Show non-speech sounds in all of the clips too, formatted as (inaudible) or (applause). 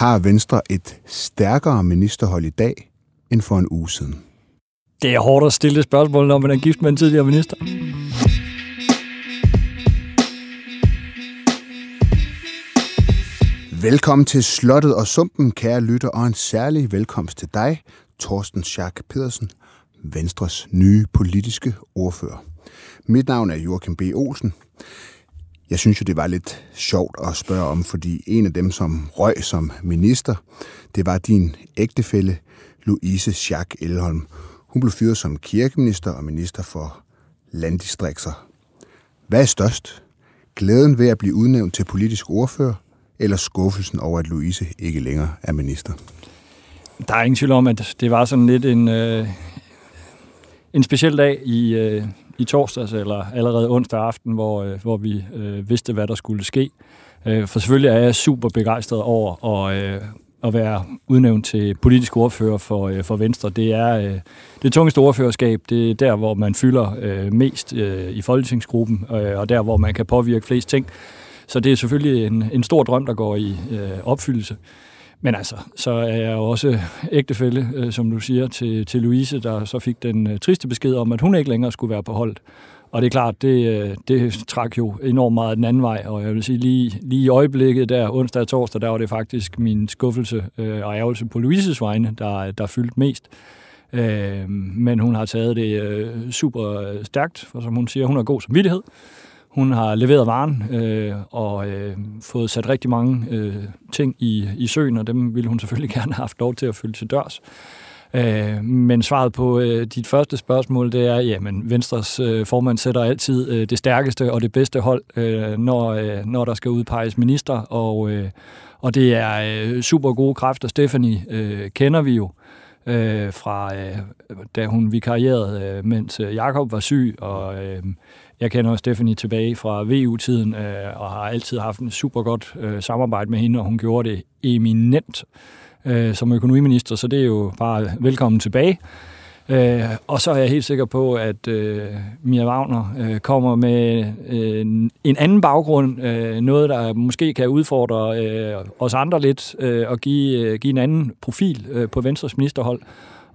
Har Venstre et stærkere ministerhold i dag end for en uge siden? Det er hårdt at stille spørgsmål, når man er gift med en tidligere minister. Velkommen til Slottet og Sumpen, kære lytter, og en særlig velkomst til dig, Torsten Schack Pedersen, Venstres nye politiske ordfører. Mit navn er Joachim B. Olsen. Jeg synes jo, det var lidt sjovt at spørge om, fordi en af dem, som røg som minister, det var din ægtefælle, Louise Schack Elholm. Hun blev fyret som kirkeminister og minister for landdistrikter. Hvad er størst? Glæden ved at blive udnævnt til politisk ordfører, eller skuffelsen over, at Louise ikke længere er minister? Der er ingen tvivl om, at det var sådan lidt en, øh, en speciel dag i, øh, i torsdags, eller allerede onsdag aften, hvor, øh, hvor vi øh, vidste, hvad der skulle ske. Øh, for selvfølgelig er jeg super begejstret over at, øh, at være udnævnt til politisk ordfører for, øh, for Venstre. Det er øh, det tungeste ordførerskab. Det er der, hvor man fylder øh, mest øh, i folketingsgruppen, øh, og der, hvor man kan påvirke flest ting. Så det er selvfølgelig en, en stor drøm, der går i øh, opfyldelse. Men altså, så er jeg jo også ægtefælde, øh, som du siger, til, til Louise, der så fik den øh, triste besked om, at hun ikke længere skulle være på holdet. Og det er klart, det, øh, det trak jo enormt meget den anden vej, og jeg vil sige, lige, lige i øjeblikket der, onsdag og torsdag, der var det faktisk min skuffelse øh, og ærgelse på Louises vegne, der, der fyldte mest. Øh, men hun har taget det øh, super øh, stærkt, for som hun siger, hun har god samvittighed. Hun har leveret varen øh, og øh, fået sat rigtig mange øh, ting i, i søen, og dem ville hun selvfølgelig (laughs) gerne have haft lov til at fylde til dørs. Øh, men svaret på øh, dit første spørgsmål, det er, jamen Venstres øh, formand sætter altid øh, det stærkeste og det bedste hold, øh, når, øh, når der skal udpeges minister, og, øh, og det er øh, super gode kræfter. Stephanie øh, kender vi jo øh, fra, øh, da hun vikarierede, øh, mens øh, Jakob var syg, og øh, jeg kender Stephanie tilbage fra VU-tiden, øh, og har altid haft en super godt øh, samarbejde med hende, og hun gjorde det eminent øh, som økonomiminister, så det er jo bare velkommen tilbage. Øh, og så er jeg helt sikker på, at øh, Mia Wagner øh, kommer med øh, en anden baggrund, øh, noget der måske kan udfordre øh, os andre lidt, øh, og give, øh, give en anden profil øh, på Venstres ministerhold.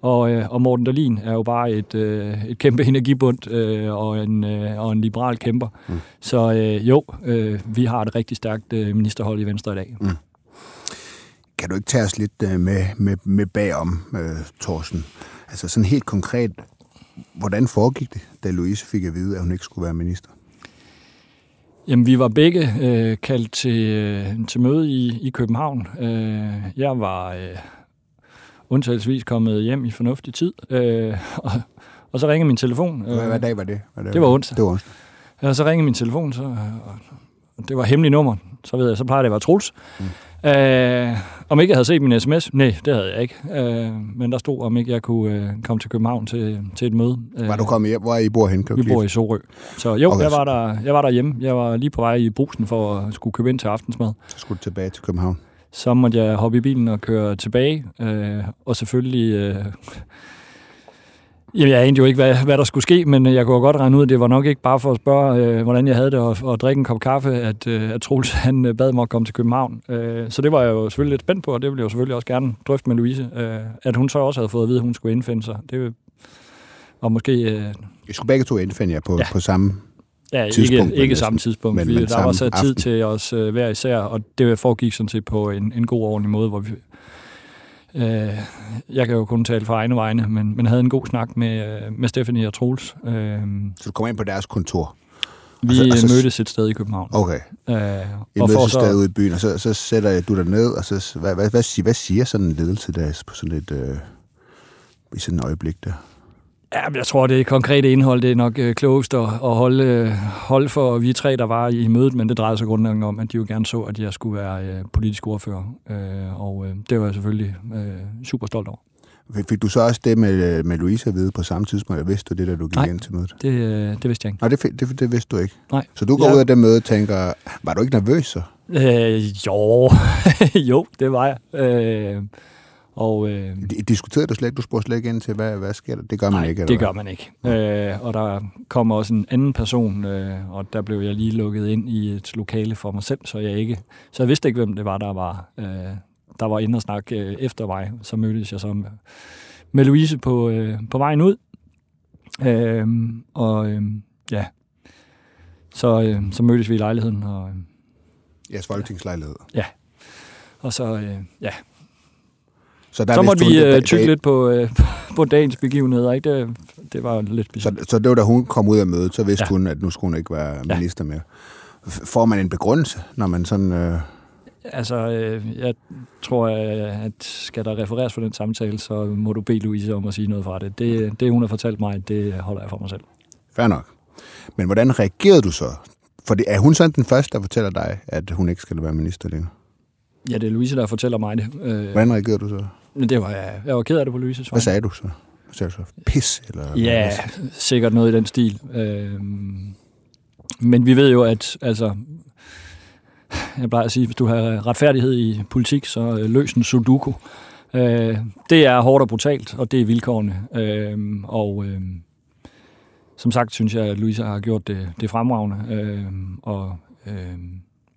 Og, øh, og Morten Dahlin er jo bare et, øh, et kæmpe energibund øh, og, en, øh, og en liberal kæmper. Mm. Så øh, jo, øh, vi har et rigtig stærkt øh, ministerhold i Venstre i dag. Mm. Kan du ikke tage os lidt øh, med, med, med bagom, øh, Thorsten? Altså sådan helt konkret, hvordan foregik det, da Louise fik at vide, at hun ikke skulle være minister? Jamen, vi var begge øh, kaldt til, øh, til møde i, i København. Øh, jeg var øh, undtagelsesvis kommet hjem i fornuftig tid, øh, og, og så ringede min telefon. Øh, hvad, hvad dag var det? Var det, det var onsdag. Det var onsdag. Og så ringede min telefon, så, og det var hemmelig nummer. Så ved jeg, så plejer det at være Truls. Mm. Øh, om ikke jeg havde set min sms? Nej, det havde jeg ikke. Øh, men der stod, om ikke jeg kunne øh, komme til København til, til et møde. Var du kommet hjem? Hvor er I bor henne? Vi bor i Sorø. Så jo, okay. jeg, var der, jeg var derhjemme. Jeg var lige på vej i brusen for at skulle købe ind til aftensmad. Så skulle du tilbage til København? Så måtte jeg hoppe i bilen og køre tilbage. Øh, og selvfølgelig... Øh, (laughs) Jamen, jeg anede jo ikke, hvad, hvad der skulle ske, men jeg kunne godt regne ud, at det var nok ikke bare for at spørge, øh, hvordan jeg havde det, og, og drikke en kop kaffe, at, øh, at Troels (laughs) han øh, bad mig at komme til København. Øh, så det var jeg jo selvfølgelig lidt spændt på, og det ville jeg jo selvfølgelig også gerne drøfte med Louise, øh, at hun så også havde fået at vide, at hun skulle indfinde sig. Det var måske... Øh, I skulle begge to indfinde jer på, ja. på samme Ja, ikke, ikke samme tidspunkt. Men, men der var så tid til os øh, hver især, og det foregik sådan set på en, en god ordentlig måde, hvor vi Øh, jeg kan jo kun tale for egne vegne, men, men havde en god snak med, øh, med Stephanie og Troels. Øh, så du kom ind på deres kontor? Vi og så, og så, mødtes et sted i København. Okay. Øh, I og mødtes et sted ude i byen, og så, så sætter du dig ned, og så, hvad, hvad, hvad, siger, hvad siger sådan en ledelse der på sådan et, øh, i sådan et øjeblik der? Ja, jeg tror, det konkrete indhold, det er nok øh, klogest at, at holde, holde for vi tre, der var i mødet, men det drejer sig grundlæggende om, at de jo gerne så, at jeg skulle være øh, politisk ordfører. Øh, og øh, det var jeg selvfølgelig øh, super stolt over. Fik du så også det med, med Louise at vide på samme tidspunkt? Jeg vidste du det, da du gik Nej, ind til mødet? det, øh, det vidste jeg ikke. Nej, det, det, det vidste du ikke? Nej. Så du går ja. ud af det møde og tænker, var du ikke nervøs så? Øh, jo, (laughs) jo, det var jeg. Øh, og, øh, Diskuterede du slet ikke? Du spurgte slet ikke ind til, hvad, hvad sker der? Det gør man nej, ikke, eller det gør man ikke. Øh, og der kom også en anden person, øh, og der blev jeg lige lukket ind i et lokale for mig selv, så jeg ikke, så jeg vidste ikke, hvem det var, der var, øh, der var inde og snakke øh, efter mig. Så mødtes jeg så med, med Louise på, øh, på vejen ud. Øh, og øh, ja, så, øh, så mødtes vi i lejligheden. Og, øh, Jeres folketingslejlighed. Ja. Og så, øh, ja. Så, der så måtte vi øh, tykke lidt på, øh, (laughs) på dagens begivenheder, ikke? Det, det var lidt specielt. Så, så det var da hun kom ud af mødet, så vidste Ja. hun, at nu skulle hun ikke være minister mere. Får man en begrundelse, når man sådan... Øh, Altså, øh, jeg tror, øh, at skal der refereres for den samtale, så må du bede Louise om at sige noget fra det. Det, det hun har fortalt mig, det holder jeg for mig selv. fair nok. Men hvordan reagerede du så? For det, er hun sådan den første, der fortæller dig, at hun ikke skal være minister længere? Ja, det er Louise, der fortæller mig det. Øh, Hvordan reagerede du så? Det var jeg, jeg var ked af det på Louises Hvad sagde du så? Hvad sagde du så? Pis? Eller Ja, sikkert noget i den stil. Øh, men vi ved jo, at altså, jeg plejer at sige, hvis du har retfærdighed i politik, så øh, løs en sudoku. Øh, det er hårdt og brutalt, og det er vilkårene. Øh, og øh, som sagt synes jeg, at Louise har gjort det, det fremragende. Øh, og, øh,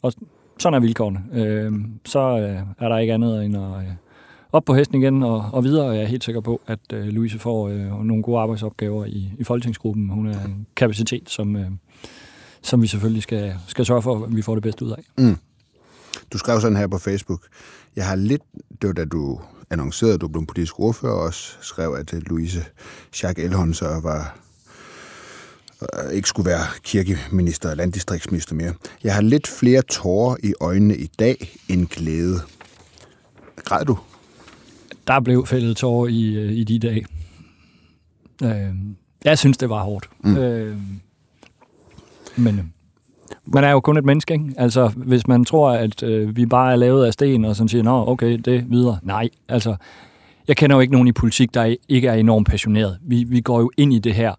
og sådan er vilkårene. Øh, så øh, er der ikke andet end at øh, op på hesten igen og, og videre. Og jeg er helt sikker på, at øh, Louise får øh, nogle gode arbejdsopgaver i, i folketingsgruppen. Hun er en kapacitet, som, øh, som vi selvfølgelig skal, skal sørge for, at vi får det bedste ud af. Mm. Du skrev sådan her på Facebook. Jeg har lidt, det var da du annoncerede, at du blev politisk ordfører, og også skrev, at øh, Louise Jacques Elholm så var øh, ikke skulle være kirkeminister og landdistriktsminister mere. Jeg har lidt flere tårer i øjnene i dag end glæde. Græd du? Der blev fældet tårer i, øh, i de dage. Øh, jeg synes, det var hårdt. Mm. Øh, men øh, man er jo kun et menneske, ikke? Altså, hvis man tror, at øh, vi bare er lavet af sten, og sådan siger, nå, okay, det videre. Nej, altså, jeg kender jo ikke nogen i politik, der ikke er enormt passioneret. Vi, vi går jo ind i det her,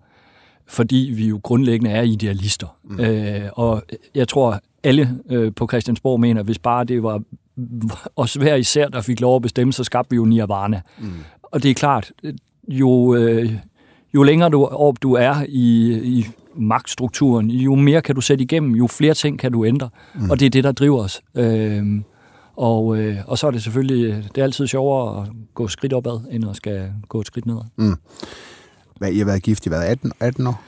fordi vi jo grundlæggende er idealister. Mm. Øh, og jeg tror, alle øh, på Christiansborg mener, hvis bare det var (laughs) os hver især, der fik lov at bestemme, så skabte vi jo nirvana. Mm. Og det er klart, jo, øh, jo længere du, op du er i, i magtstrukturen, jo mere kan du sætte igennem, jo flere ting kan du ændre. Mm. Og det er det, der driver os. Øh, og, øh, og så er det selvfølgelig, det er altid sjovere at gå et skridt opad, end at skal gå et skridt nedad. Hvad, I har været gift i hvad, 18, 18 år?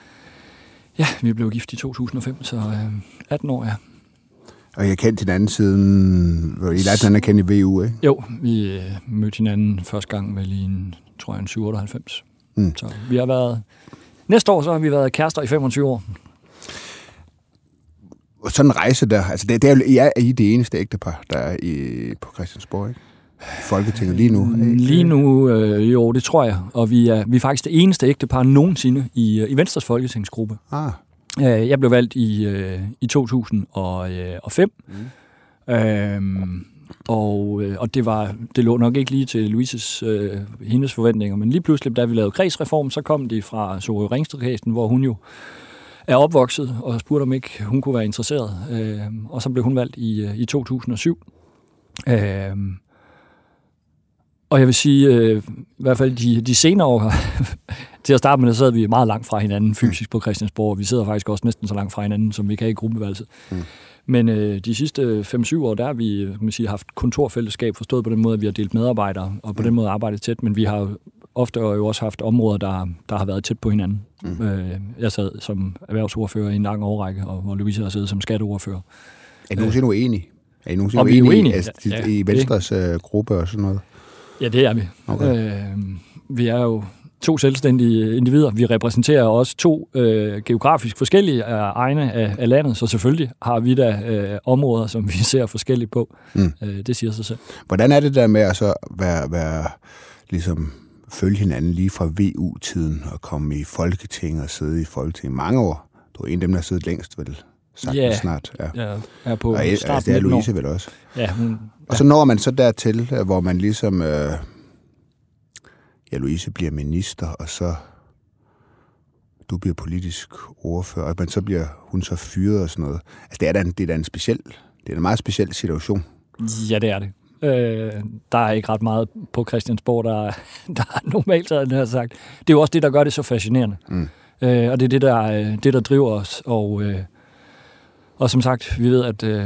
Ja, vi blev gift i 2005, så øh, 18 år, ja. Og I har kendt hinanden siden... I lærte hinanden at kende i VU, ikke? Jo, vi øh, mødte hinanden første gang vel i en, tror jeg, en 97. Mm. Så vi har været... Næste år så har vi været kærester i 25 år. Og sådan en rejse der, altså det, det er, jo- I er I det eneste ægtepar, der er i, på Christiansborg, ikke? I Folketinget lige nu. ikke? Lige nu, øh, jo, det tror jeg. Og vi er, vi er faktisk det eneste ægtepar nogensinde i, øh, i Venstres folketingsgruppe. Ah, Jeg blev valgt i, øh, i 2005. Mm. Øhm, og, øh, og det var det lå nok ikke lige til Louises øh, hendes forventninger, men lige pludselig, da vi lavede kredsreform, så kom de fra Sorø Ringstedkredsen, hvor hun jo er opvokset, og spurgte, om ikke hun kunne være interesseret. Øh, og så blev hun valgt i, øh, i 2007. Øh, og jeg vil sige, øh, i hvert fald de, de senere år, til at starte med, der sad vi meget langt fra hinanden fysisk på Christiansborg. Vi sidder faktisk også næsten så langt fra hinanden, som vi kan i gruppeværelset. Mm. Men øh, de sidste 5-7 år, der har vi man sige, haft kontorfællesskab, forstået på den måde, at vi har delt medarbejdere, og på den måde arbejdet tæt, men vi har ofte jo også haft områder, der, der har været tæt på hinanden. Mm. Øh, jeg sad som erhvervsordfører i en lang årrække, og hvor Louise har siddet som skatteordfører. er I nogensinde uenige? Er I nogensinde Og er uenige, uenige, altså, ja, i det- Venstres øh, gruppe og sådan noget? Ja, det er vi. Okay. Øh, vi er jo to selvstændige individer. Vi repræsenterer også to øh, geografisk forskellige øh, egne af, af landet, så selvfølgelig har vi da øh, områder, som vi (laughs) ser forskelligt på. Mm. Øh, det siger sig selv. Hvordan er det der med at så være, være ligesom følge hinanden lige fra VU-tiden og komme i Folketinget og sidde i Folketinget mange år? Du er en af dem, der har siddet længst, vel? Sagt Ja. snart. Ja. Jeg er på Og, start altså, det er 19 år. Louise vel også. Ja, hun, Og så når man så dertil, hvor man ligesom... Øh, ja, Louise bliver minister, og så du bliver politisk ordfører, men så bliver hun så fyret og sådan noget. Altså, det er da en, det er da en speciel, det er en meget speciel situation. ja, det er det. Øh, der er ikke ret meget på Christiansborg, der, (laughs) der er normalt, så har sagt. Det er jo også det, der gør det så fascinerende. Mm. Øh, og det er det, der, øh, det, der driver os. Og, øh, og som sagt, vi ved, at øh,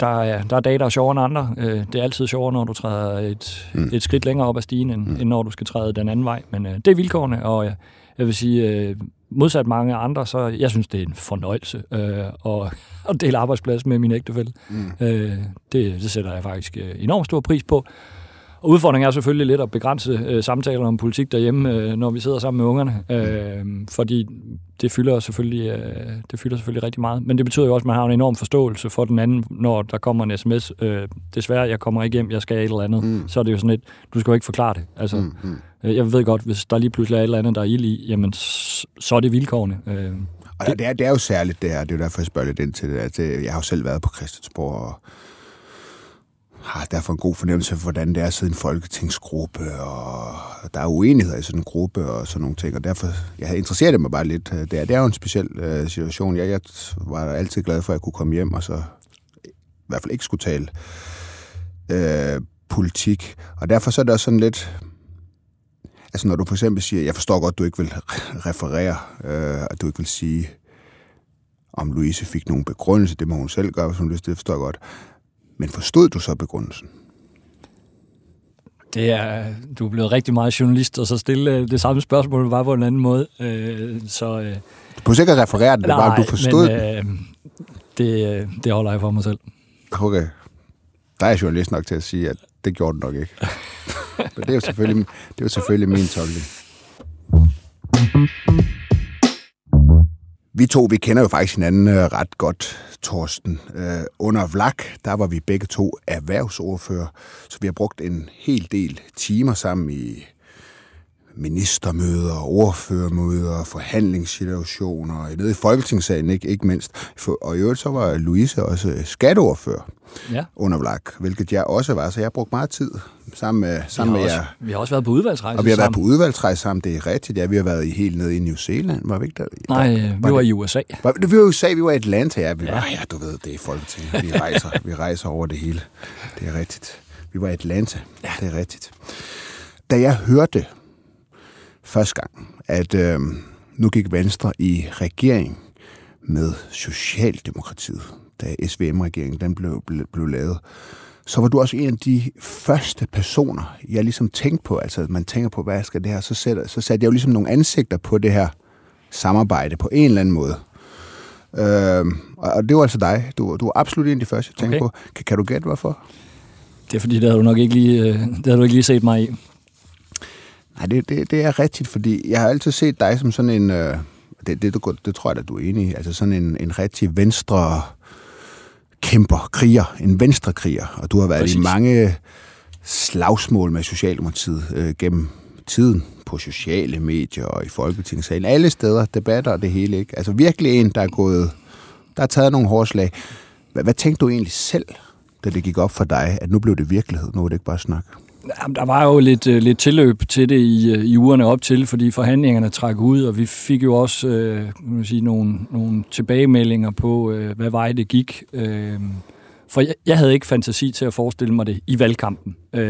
der er, der er dage, der er sjovere end andre. Øh, det er altid sjovere, når du træder et, mm. et skridt længere op ad stigen, end, mm. end når du skal træde den anden vej. Men øh, det er vilkårene, og jeg, jeg vil sige, øh, modsat mange andre, så jeg synes, det er en fornøjelse øh, at, (laughs) at dele arbejdsplads med min ægtefælde. Mm. Øh, det, det sætter jeg faktisk øh, enormt stor pris på. Og udfordringen er selvfølgelig lidt at begrænse øh, samtaler om politik derhjemme, øh, når vi sidder sammen med ungerne, øh, fordi det fylder, selvfølgelig, øh, det fylder selvfølgelig rigtig meget. Men det betyder jo også, at man har en enorm forståelse for den anden, når der kommer en sms. Øh, desværre, jeg kommer ikke hjem, jeg skal et eller andet. Mm. Så er det jo sådan lidt, du skal jo ikke forklare det. Altså, mm. mm. Øh, jeg ved godt, hvis der lige pludselig er et eller andet, der er ild i, jamen, så er det vilkårene. Øh, og det, det, er, det er jo særligt det her, det er derfor, jeg spørger lidt ind til det. At jeg har jo selv været på Christiansborg, og har derfor en god fornemmelse for, hvordan det er at sidde i en folketingsgruppe, og der er uenigheder i sådan en gruppe og sådan nogle ting, og derfor jeg interesserer interesseret mig bare lidt. Øh, det er, det er jo en speciel uh, situation. Jeg, jeg var altid glad for, at jeg kunne komme hjem og så i hvert fald ikke skulle tale uh, politik. Og derfor så er det også sådan lidt... Altså når du for eksempel siger, jeg forstår godt, du ikke vil referere, uh, at du ikke vil sige, om Louise fik nogen begrundelse, det må hun selv gøre, hvis hun lyst til, det forstår jeg godt. Men forstod du så begrundelsen? Det er, du er blevet rigtig meget journalist, og så stille øh, det samme spørgsmål bare på en anden måde. Øh, så, øh, du kunne sikkert referere det, nej, bare du forstod men, øh, det. Det holder jeg for mig selv. Okay. Der er journalist nok til at sige, at det gjorde du nok ikke. (laughs) men det er jo selvfølgelig, det er jo selvfølgelig min tolkning. Vi to, vi kender jo faktisk hinanden øh, ret godt, Torsten. Øh, under VLAK, der var vi begge to erhvervsordfører, så vi har brugt en hel del timer sammen i ministermøder, ordførermøder, forhandlingssituationer, nede i Folketingssalen ikke, ikke mindst. Og i øvrigt så var Louise også skatteordfører ja. under VLAG, hvilket jeg også var, så jeg har brugt meget tid sammen med, sammen med også, jer. Vi har også været på udvalgsrejse Og vi har sammen. været på udvalgsrejse sammen, det er rigtigt. Ja, vi har været i helt nede i New Zealand, var vi ikke der? Nej, der, vi var, var i USA. Var, vi var i USA, vi var i Atlanta, ja. Vi ja. var, ja, du ved, det er Folketinget. Vi rejser, vi rejser over det hele. Det er rigtigt. Vi var i Atlanta, ja. det er rigtigt. Da jeg hørte første gang, at øh, nu gik Venstre i regering med Socialdemokratiet, da SVM-regeringen den blev, blev, blev lavet, så var du også en af de første personer, jeg ligesom tænkte på, altså man tænker på, hvad skal det her, så, sætter, så satte jeg jo ligesom nogle ansigter på det her samarbejde på en eller anden måde. Øh, og det var altså dig. Du, du var absolut en af de første, jeg tænkte okay. på. Kan, kan du gætte, hvorfor? Det er fordi, det havde du nok ikke lige, øh, det havde du ikke lige set mig i. Nej, det, det, det er rigtigt, fordi jeg har altid set dig som sådan en... Øh, det, det, det, det tror jeg, at du er enig i. Altså sådan en, en rigtig venstre kæmper, kriger, en venstre kriger. Og du har været Præcis. i mange slagsmål med Socialdemokratiet øh, gennem tiden på sociale medier og i Folketingssalen. Alle steder, debatter og det hele, ikke? Altså virkelig en, der er gået, der har taget nogle hårdslag. Hvad, hvad tænkte du egentlig selv, da det gik op for dig, at nu blev det virkelighed, nu er det ikke bare snak? Jamen, der var jo lidt, uh, lidt tilløb til det i, uh, i ugerne op til, fordi forhandlingerne trak ud, og vi fik jo også uh, man sige, nogle, nogle tilbagemeldinger på, uh, hvad vej det gik. Uh, for jeg, jeg havde ikke fantasi til at forestille mig det i valgkampen. Uh,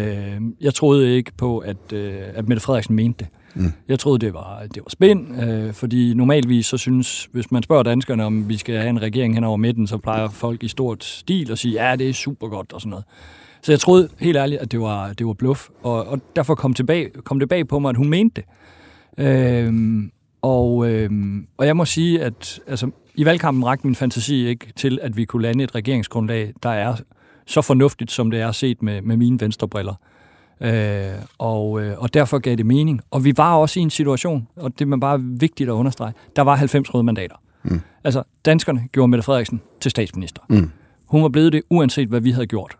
jeg troede ikke på, at, uh, at Mette Frederiksen mente det. Mm. Jeg troede, det var, det var spænd, øh, fordi normalvis så synes, hvis man spørger danskerne, om vi skal have en regering hen over midten, så plejer folk i stort stil at sige, ja, det er super godt og sådan noget. Så jeg troede helt ærligt, at det var, det var bluff, og, og derfor kom, tilbage, kom det bag på mig, at hun mente det. Øhm, og, øhm, og jeg må sige, at altså, i valgkampen rakte min fantasi ikke til, at vi kunne lande et regeringsgrundlag, der er så fornuftigt, som det er set med, med mine venstrebriller. Øh, og, øh, og derfor gav det mening. Og vi var også i en situation, og det er bare vigtigt at understrege, der var 90 røde mandater. Mm. Altså, danskerne gjorde Mette Frederiksen til statsminister. Mm. Hun var blevet det, uanset hvad vi havde gjort.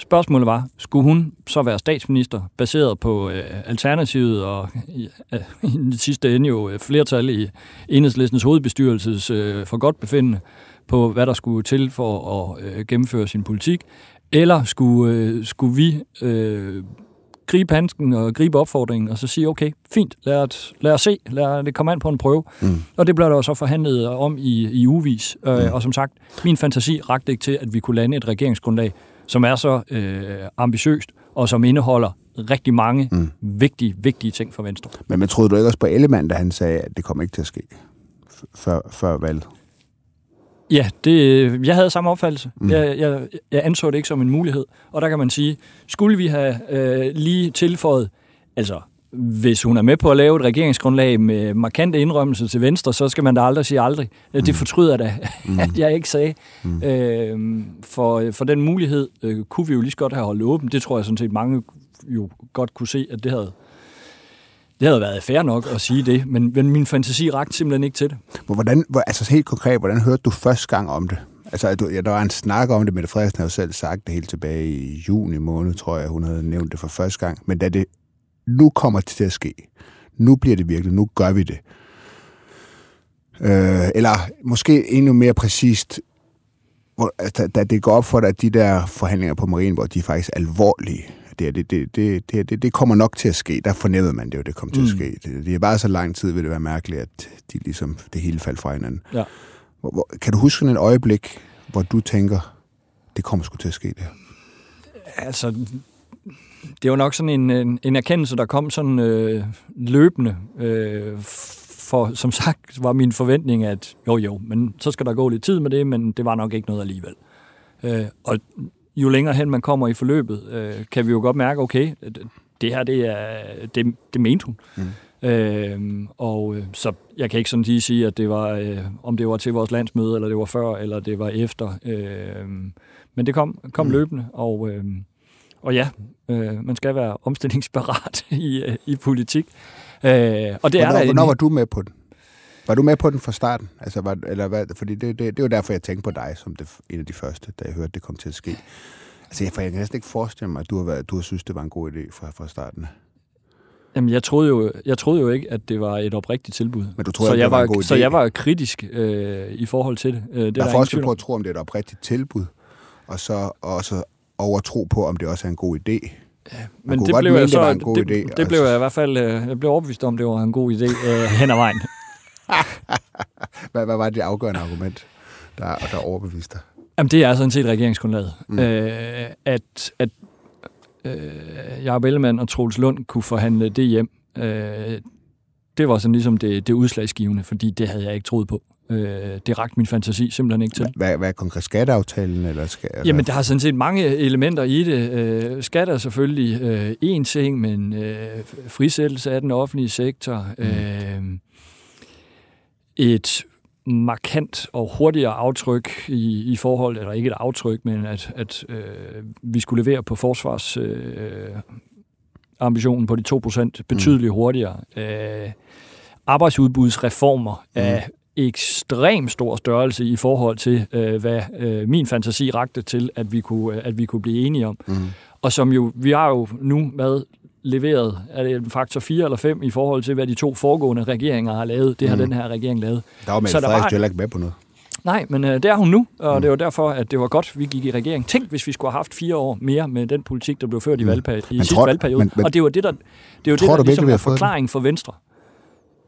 Spørgsmålet var, skulle hun så være statsminister, baseret på øh, Alternativet og i, øh, (laughs) i den sidste ende jo øh, flertal i enhedslistens hovedbestyrelses øh, for godt befindende på, hvad der skulle til for at øh, gennemføre sin politik, eller skulle, øh, skulle vi øh, gribe handsken og gribe opfordringen, og så sige, okay, fint, lad os, lad os se, lad det komme an på en prøve. Mm. Og det blev der så forhandlet om i, i uvis. Øh, mm. Og som sagt, min fantasi rakte ikke til, at vi kunne lande et regeringsgrundlag, som er så øh, ambitiøst, og som indeholder rigtig mange mm. vigtige, vigtige ting for Venstre. Men man troede du ikke også på Ellemann, da han sagde, at det kommer ikke til at ske før, før valget? Ja, det, jeg havde samme opfattelse. Mm. Jeg, jeg, jeg anså det ikke som en mulighed. Og der kan man sige, skulle vi have øh, lige tilføjet, altså hvis hun er med på at lave et regeringsgrundlag med markante indrømmelser til Venstre, så skal man da aldrig sige aldrig. Mm. Det fortryder da, mm. (laughs) at jeg ikke sagde. Mm. Øh, for, for den mulighed øh, kunne vi jo lige så godt have holdt åben. Det tror jeg sådan set mange jo godt kunne se, at det havde, det havde været fair nok at sige det, men, men min fantasi rakte simpelthen ikke til det. Hvordan, altså helt konkret, hvordan hørte du første gang om det? Altså, du, ja, der var en snak om det, Mette Frederiksen havde jo selv sagt det helt tilbage i juni måned, tror jeg, hun havde nævnt det for første gang. Men da det nu kommer det til at ske, nu bliver det virkelig, nu gør vi det. Øh, eller måske endnu mere præcist, hvor, da det går op for dig, at de der forhandlinger på Marienborg, de er faktisk alvorlige det, det, det, det, det, det, det kommer nok til at ske. Der fornemmede man det jo, det kom til mm. at ske. Det, det er bare så lang tid, vil det være mærkeligt, at de ligesom, det hele faldt fra hinanden. Ja. Hvor, hvor, kan du huske et øjeblik, hvor du tænker, det kommer sgu til at ske det her? Altså, det var nok sådan en, en, en erkendelse, der kom sådan øh, løbende. Øh, for som sagt var min forventning, at jo jo, men så skal der gå lidt tid med det, men det var nok ikke noget alligevel. Øh, og jo længere hen man kommer i forløbet, øh, kan vi jo godt mærke, okay, det her, det er, det, det mente hun. Mm. Øh, og øh, så jeg kan ikke sådan lige sige, at det var, øh, om det var til vores landsmøde, eller det var før, eller det var efter. Øh, men det kom, kom mm. løbende, og, øh, og ja, øh, man skal være omstillingsparat (laughs) i, øh, i politik. Øh, og det hvornår, er der hvornår var du med på den? Var du med på den fra starten? Altså, var, eller hvad, fordi det, det, det var derfor, jeg tænkte på dig som det, en af de første, da jeg hørte, det kom til at ske. Altså, jeg, for jeg kan næsten ikke forestille mig, at du har, været, du har synes, det var en god idé fra, fra starten. Jamen, jeg troede, jo, jeg troede jo ikke, at det var et oprigtigt tilbud. Men du troede, så, jeg jeg var, var en god idé? så jeg var kritisk øh, i forhold til det. Øh, det der er forskel på at tro, om det er et oprigtigt tilbud, og så også overtro på, om det også er en god idé. Ja, men det blev, jeg så, det, det, idé, det blev jeg i hvert fald øh, jeg blev overbevist om, det var en god idé øh, (laughs) hen ad vejen. (laughs) hvad, hvad var det afgørende argument, der, der overbeviste dig? Jamen, det er sådan set regeringsgrundlaget. Mm. Øh, at at øh, Jacob Ellemann og Troels Lund kunne forhandle det hjem, øh, det var sådan ligesom det, det udslagsgivende, fordi det havde jeg ikke troet på. Øh, det rakte min fantasi simpelthen ikke til. Hvad, hvad er konkret skatteaftalen? Eller skal, eller? Jamen, der har sådan set mange elementer i det. Øh, skat er selvfølgelig øh, en ting, men øh, frisættelse af den offentlige sektor, mm. øh, et markant og hurtigere aftryk i, i forhold, eller ikke et aftryk, men at, at øh, vi skulle levere på forsvars øh, ambitionen på de 2% betydeligt mm. hurtigere. Øh, arbejdsudbudsreformer mm. af ekstrem stor størrelse i forhold til, øh, hvad øh, min fantasi rakte til, at vi kunne, øh, at vi kunne blive enige om. Mm. Og som jo, vi har jo nu med leveret, er det en faktor 4 eller 5 i forhold til, hvad de to foregående regeringer har lavet. Det har mm. den her regering lavet. Der var Mette Frederiksen jo ikke med på noget. Nej, men øh, det er hun nu, og mm. det var derfor, at det var godt, vi gik i regering. Tænk, hvis vi skulle have haft fire år mere med den politik, der blev ført i, mm. valgperiode, i sidste tror, valgperiode. Men, men, og det var det, der, det var det, der ligesom er forklaring for Venstre,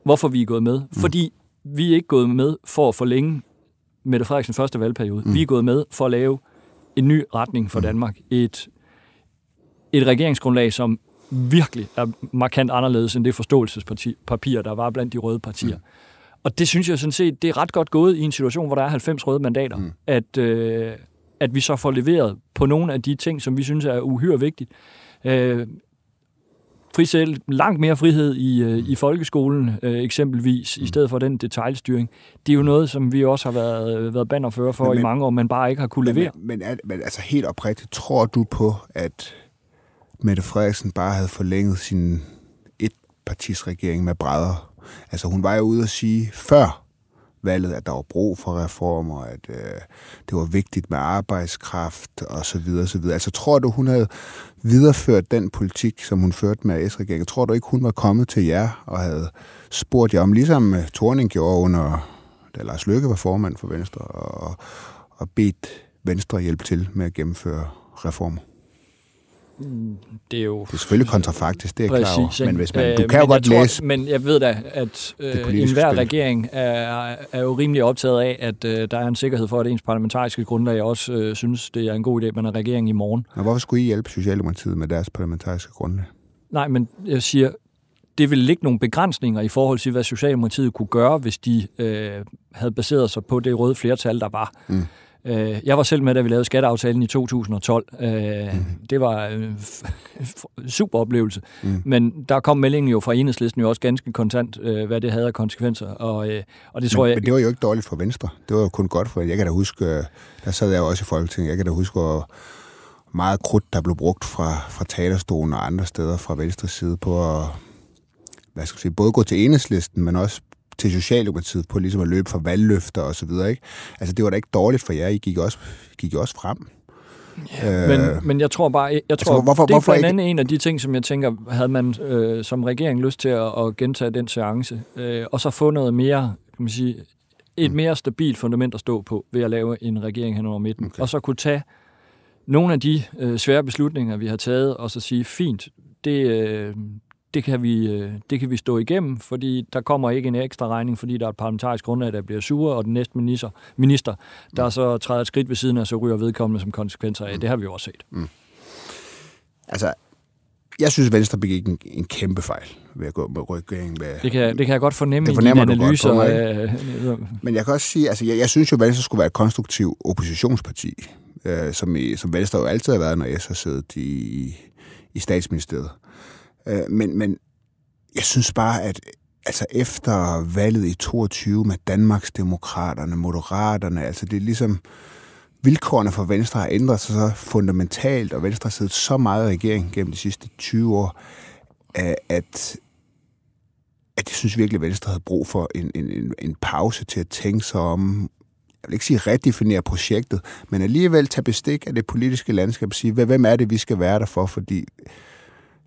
hvorfor vi er gået med. Mm. Fordi vi er ikke gået med for at forlænge Mette Frederiksen første valgperiode. Mm. Vi er gået med for at lave en ny retning for mm. Danmark. Et, et regeringsgrundlag, som virkelig er markant anderledes end det forståelsespapir, der var blandt de røde partier. Mm. Og det synes jeg sådan set, det er ret godt gået i en situation, hvor der er 90 røde mandater, mm. at, øh, at vi så får leveret på nogle af de ting, som vi synes er uhyre vigtigt. Øh, frisæl, langt mere frihed i, øh, i folkeskolen øh, eksempelvis, mm. i stedet for den detaljstyring. Det er jo noget, som vi også har været, været bannerfører for men, i mange år, men bare ikke har kunne levere. Men, men, men altså helt oprigtigt, tror du på, at Mette Frederiksen bare havde forlænget sin etpartisregering med brædder. Altså hun var jo ude at sige før valget, at der var brug for reformer, at øh, det var vigtigt med arbejdskraft og så videre, så videre. Altså tror du, hun havde videreført den politik, som hun førte med S-regeringen? Tror du ikke, hun var kommet til jer og havde spurgt jer om, ligesom øh, Thorning gjorde under, da Lars Løkke var formand for Venstre, og, og bedt Venstre hjælpe til med at gennemføre reformer? Det er jo... Det er selvfølgelig kontrafaktisk, det er præcis, klar over. Men hvis man, du øh, kan jo godt tror, læse... Men jeg ved da, at øh, enhver spil. regering er, er jo rimelig optaget af, at øh, der er en sikkerhed for, at ens parlamentariske grundlag også øh, synes, det er en god idé, at man er regering i morgen. Og hvorfor skulle I hjælpe Socialdemokratiet med deres parlamentariske grundlag? Nej, men jeg siger, det ville ligge nogle begrænsninger i forhold til, hvad Socialdemokratiet kunne gøre, hvis de øh, havde baseret sig på det røde flertal, der var. Mm. Øh, jeg var selv med, da vi lavede skatteaftalen i 2012. Øh, mm. Det var en super oplevelse. Mm. Men der kom meldingen jo fra enhedslisten jo også ganske kontant, øh, hvad det havde af konsekvenser. Og, og det tror men, jeg... Men det var jo ikke dårligt for Venstre. Det var jo kun godt for... Jeg kan da huske, der sad jeg også i Folketinget, jeg kan da huske, hvor meget krudt, der blev brugt fra, fra talerstolen og andre steder fra Venstre side på at hvad skal jeg sige, både gå til enhedslisten, men også til Socialdemokratiet på ligesom at løbe for valgløfter og så videre. Ikke? Altså det var da ikke dårligt for jer, I gik også, gik også frem. Ja, men, øh, men jeg tror bare, jeg altså, tror, altså, hvorfor, det er hvorfor ikke? en af de ting, som jeg tænker, havde man øh, som regering lyst til at, at gentage den seance, øh, og så få noget mere, kan man sige, et mm. mere stabilt fundament at stå på ved at lave en regering hen over midten, okay. og så kunne tage nogle af de øh, svære beslutninger, vi har taget, og så sige, fint, det, øh, det kan, vi, øh, det kan vi stå igennem, fordi der kommer ikke en ekstra regning, fordi der er et parlamentarisk grundlag, der bliver sure, og den næste minister, minister der så træder et skridt ved siden af, så ryger vedkommende som konsekvenser af. Mm. Det har vi også set. Mm. Altså, jeg synes, Venstre begik en, en kæmpe fejl ved at gå med regering. Med, det, kan, det kan jeg godt fornemme det i dine analyser. Godt, øh, Men jeg kan også sige, altså, jeg, jeg synes jo, Venstre skulle være et konstruktivt oppositionsparti, øh, som, i, som Venstre jo altid har været, når jeg har siddet i, i statsministeriet. Øh, Øh, men, men jeg synes bare, at altså efter valget i 22 med Danmarks Demokraterne, Moderaterne, altså det er ligesom vilkårene for Venstre har ændret sig så fundamentalt, og Venstre har siddet så meget i regering gennem de sidste 20 år, at, at jeg synes virkelig, at Venstre havde brug for en, en, en pause til at tænke sig om, jeg vil ikke sige redefinere projektet, men alligevel tage bestik af det politiske landskab og sige, hvem er det, vi skal være der for, fordi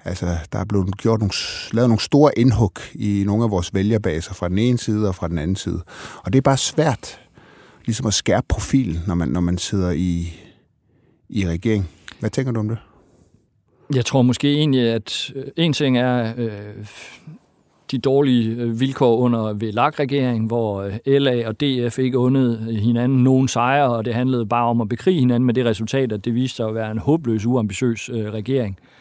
Altså, der er blevet gjort nogle, lavet nogle store indhug i nogle af vores vælgerbaser fra den ene side og fra den anden side. Og det er bare svært ligesom at skærpe profilen, når man, når man sidder i, i regering. Hvad tænker du om det? Jeg tror måske egentlig, at øh, en ting er øh, de dårlige øh, vilkår under VLAG-regeringen, hvor øh, LA og DF ikke undede hinanden nogen sejre, og det handlede bare om at bekrige hinanden med det resultat, at det viste sig at være en håbløs, uambitiøs øh, regering. Øh,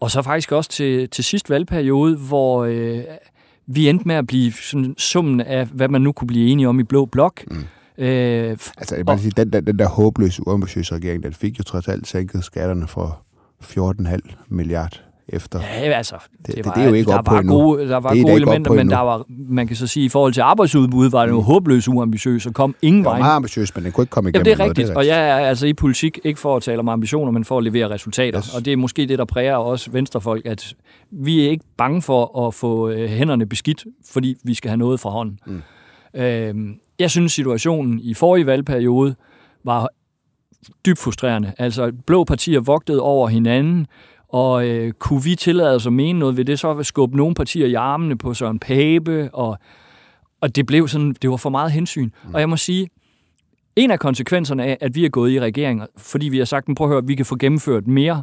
og så faktisk også til, til sidst valgperiode, hvor øh, vi endte med at blive sådan, summen af, hvad man nu kunne blive enige om i Blå Blok. Mm. Øh, altså, jeg og, sige, den, der, den der håbløse, uambitiøse regering, den fik jo trods alt sænket skatterne for 14,5 milliard efter. Ja, altså, det, det, var, det, det er jo ikke der op var på gode, Der var gode elementer, men der var, man kan så sige, i forhold til arbejdsudbud, var det jo mm. håbløst uambitiøst, og kom ingen vej. Det var meget ambitiøst, men det kunne ikke komme igennem. Jamen, det er rigtigt, noget, det er rigtigt. og jeg er altså i politik ikke for at tale om ambitioner, men for at levere resultater. Yes. Og det er måske det, der præger også venstrefolk, at vi er ikke bange for at få øh, hænderne beskidt, fordi vi skal have noget fra hånden. Mm. Øhm, jeg synes, situationen i forrige valgperiode var dybt frustrerende. Altså, blå partier vogtede over hinanden, og øh, kunne vi tillade os at mene noget ved det, så at skubbe nogle partier i armene på Søren Pape, og, og det blev sådan, det var for meget hensyn. Mm. Og jeg må sige, en af konsekvenserne af, at vi er gået i regering, fordi vi har sagt, prøv at høre, vi kan få gennemført mere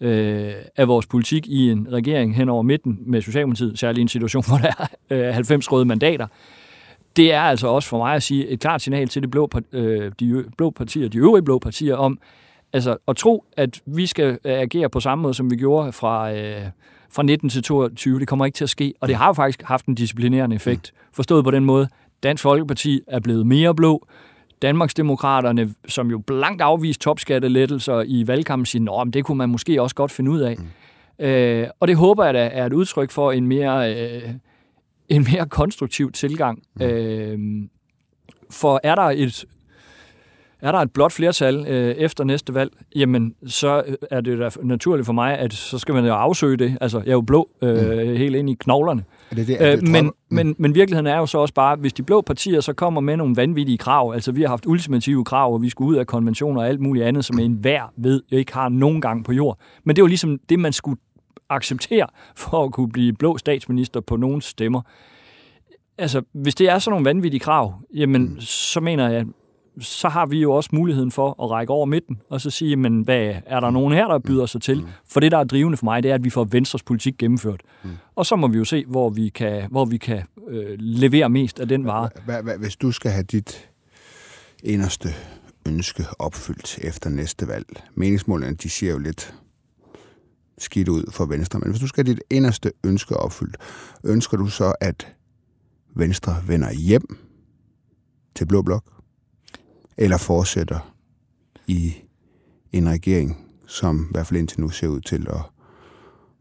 øh, af vores politik i en regering hen over midten med Socialdemokratiet, særligt i en situation, (laughs) hvor der er øh, 90 røde mandater. Det er altså også for mig at sige et klart signal til de blå, øh, de blå partier, de øvrige blå partier, om, Altså at tro, at vi skal agere på samme måde, som vi gjorde fra, øh, fra 19 til 22, det kommer ikke til at ske. Og det har jo faktisk haft en disciplinerende effekt. Forstået på den måde, Dansk Folkeparti er blevet mere blå. Danmarksdemokraterne, som jo blankt afvist topskattelettelser i valgkampen, siger, at det kunne man måske også godt finde ud af. Mm. Øh, og det håber jeg da er et udtryk for en mere, øh, en mere konstruktiv tilgang. Mm. Øh, for er der et er der et blot flertal øh, efter næste valg, jamen så øh, er det da naturligt for mig, at så skal man jo afsøge det. Altså, jeg er jo blå øh, mm. helt ind i knoglerne. Er det det, er det, øh, men, mm. men, men virkeligheden er jo så også bare, hvis de blå partier så kommer med nogle vanvittige krav, altså vi har haft ultimative krav, og vi skulle ud af konventioner og alt muligt andet, som en hver ved ikke har nogen gang på jord. Men det var ligesom det, man skulle acceptere for at kunne blive blå statsminister på nogle stemmer. Altså, hvis det er sådan nogle vanvittige krav, jamen, mm. så mener jeg, så har vi jo også muligheden for at række over midten, og så sige, men hvad, er der nogen her, der byder sig til? Mm. For det, der er drivende for mig, det er, at vi får Venstres politik gennemført. Mm. Og så må vi jo se, hvor vi kan, hvor vi kan øh, levere mest af den vare. Hvis du skal have dit eneste ønske opfyldt efter næste valg, meningsmålene, de siger jo lidt skidt ud for Venstre. Men hvis du skal have dit inderste ønske opfyldt, ønsker du så, at Venstre vender hjem til Blå Blok? Eller fortsætter i en regering, som i hvert fald indtil nu ser ud til at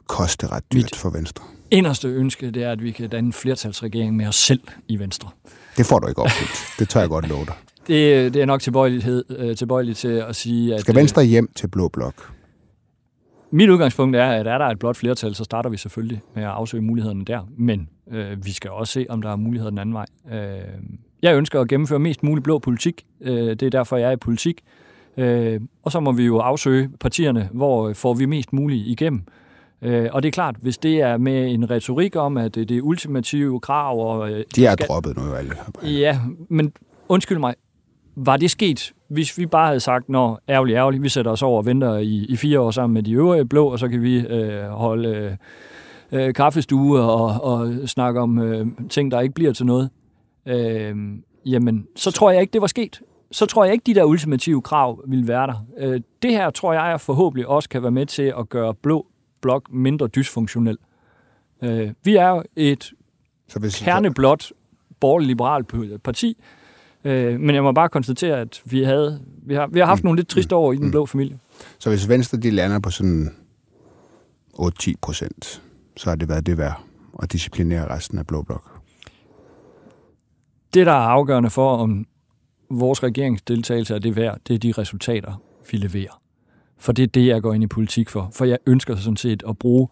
koste ret dyrt Mit for Venstre? Inderste ønske, det er, at vi kan danne en flertalsregering med os selv i Venstre. Det får du ikke opfyldt. Det tør jeg godt love dig. (laughs) Det, det er nok tilbøjelighed, øh, tilbøjeligt til at sige, at... Skal Venstre hjem til Blå Blok? Mit udgangspunkt er, at er der et blot flertal, så starter vi selvfølgelig med at afsøge mulighederne der. Men øh, vi skal også se, om der er muligheder den anden vej. Øh, jeg ønsker at gennemføre mest mulig blå politik. Øh, det er derfor, jeg er i politik. Øh, og så må vi jo afsøge partierne, hvor får vi mest muligt igennem. Øh, og det er klart, hvis det er med en retorik om, at det er ultimative krav... Og, øh, De er skal... droppet nu alle. Ja, men undskyld mig, var det sket, hvis vi bare havde sagt, når ærgerligt, ærgerligt, vi sætter os over og venter i, i fire år sammen med de øvrige blå, og så kan vi øh, holde øh, øh, kaffestue og, og snakke om øh, ting, der ikke bliver til noget, øh, jamen, så tror jeg ikke, det var sket. Så tror jeg ikke, de der ultimative krav vil være der. Øh, det her tror jeg forhåbentlig også kan være med til at gøre blå blok mindre dysfunktionel. Øh, vi er jo et så hvis, kerneblot borgerlig-liberalt parti, øh, men jeg må bare konstatere, at vi, havde, vi, har, vi har haft mm. nogle lidt triste år i den mm. blå familie. Så hvis Venstre de lander på sådan 8-10 procent, så har det været det værd at disciplinere resten af blå blok? Det, der er afgørende for, om vores regeringsdeltagelse er det værd, det er de resultater, vi leverer. For det er det, jeg går ind i politik for. For jeg ønsker sådan set at bruge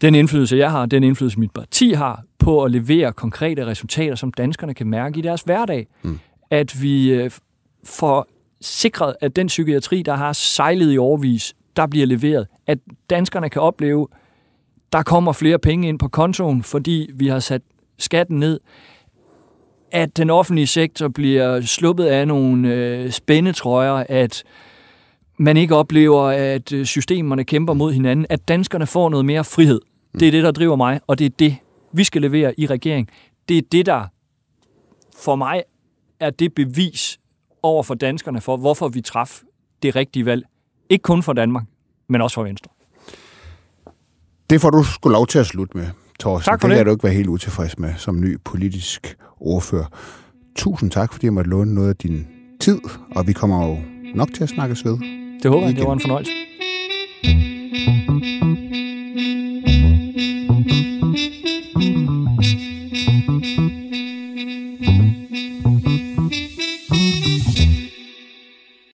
den indflydelse, jeg har, den indflydelse, mit parti har, på at levere konkrete resultater, som danskerne kan mærke i deres hverdag. Mm. At vi øh, får sikret, at den psykiatri, der har sejlet i overvis, der bliver leveret. At danskerne kan opleve, der kommer flere penge ind på kontoen, fordi vi har sat skatten ned. At den offentlige sektor bliver sluppet af nogle øh, spændetrøjer, at man ikke oplever, at øh, systemerne kæmper mod hinanden, at danskerne får noget mere frihed. Det er det, der driver mig, og det er det, vi skal levere i regering. Det er det, der for mig er det bevis over for danskerne for, hvorfor vi traf det rigtige valg. Ikke kun for Danmark, men også for Venstre. Det får du sgu lov til at slutte med, Thorsten. Tak for det. Det kan du ikke være helt utilfreds med som ny politisk ordfører. Tusind tak, fordi jeg måtte låne noget af din tid, og vi kommer jo nok til at snakkes ved. Det håber jeg, det var en fornøjelse.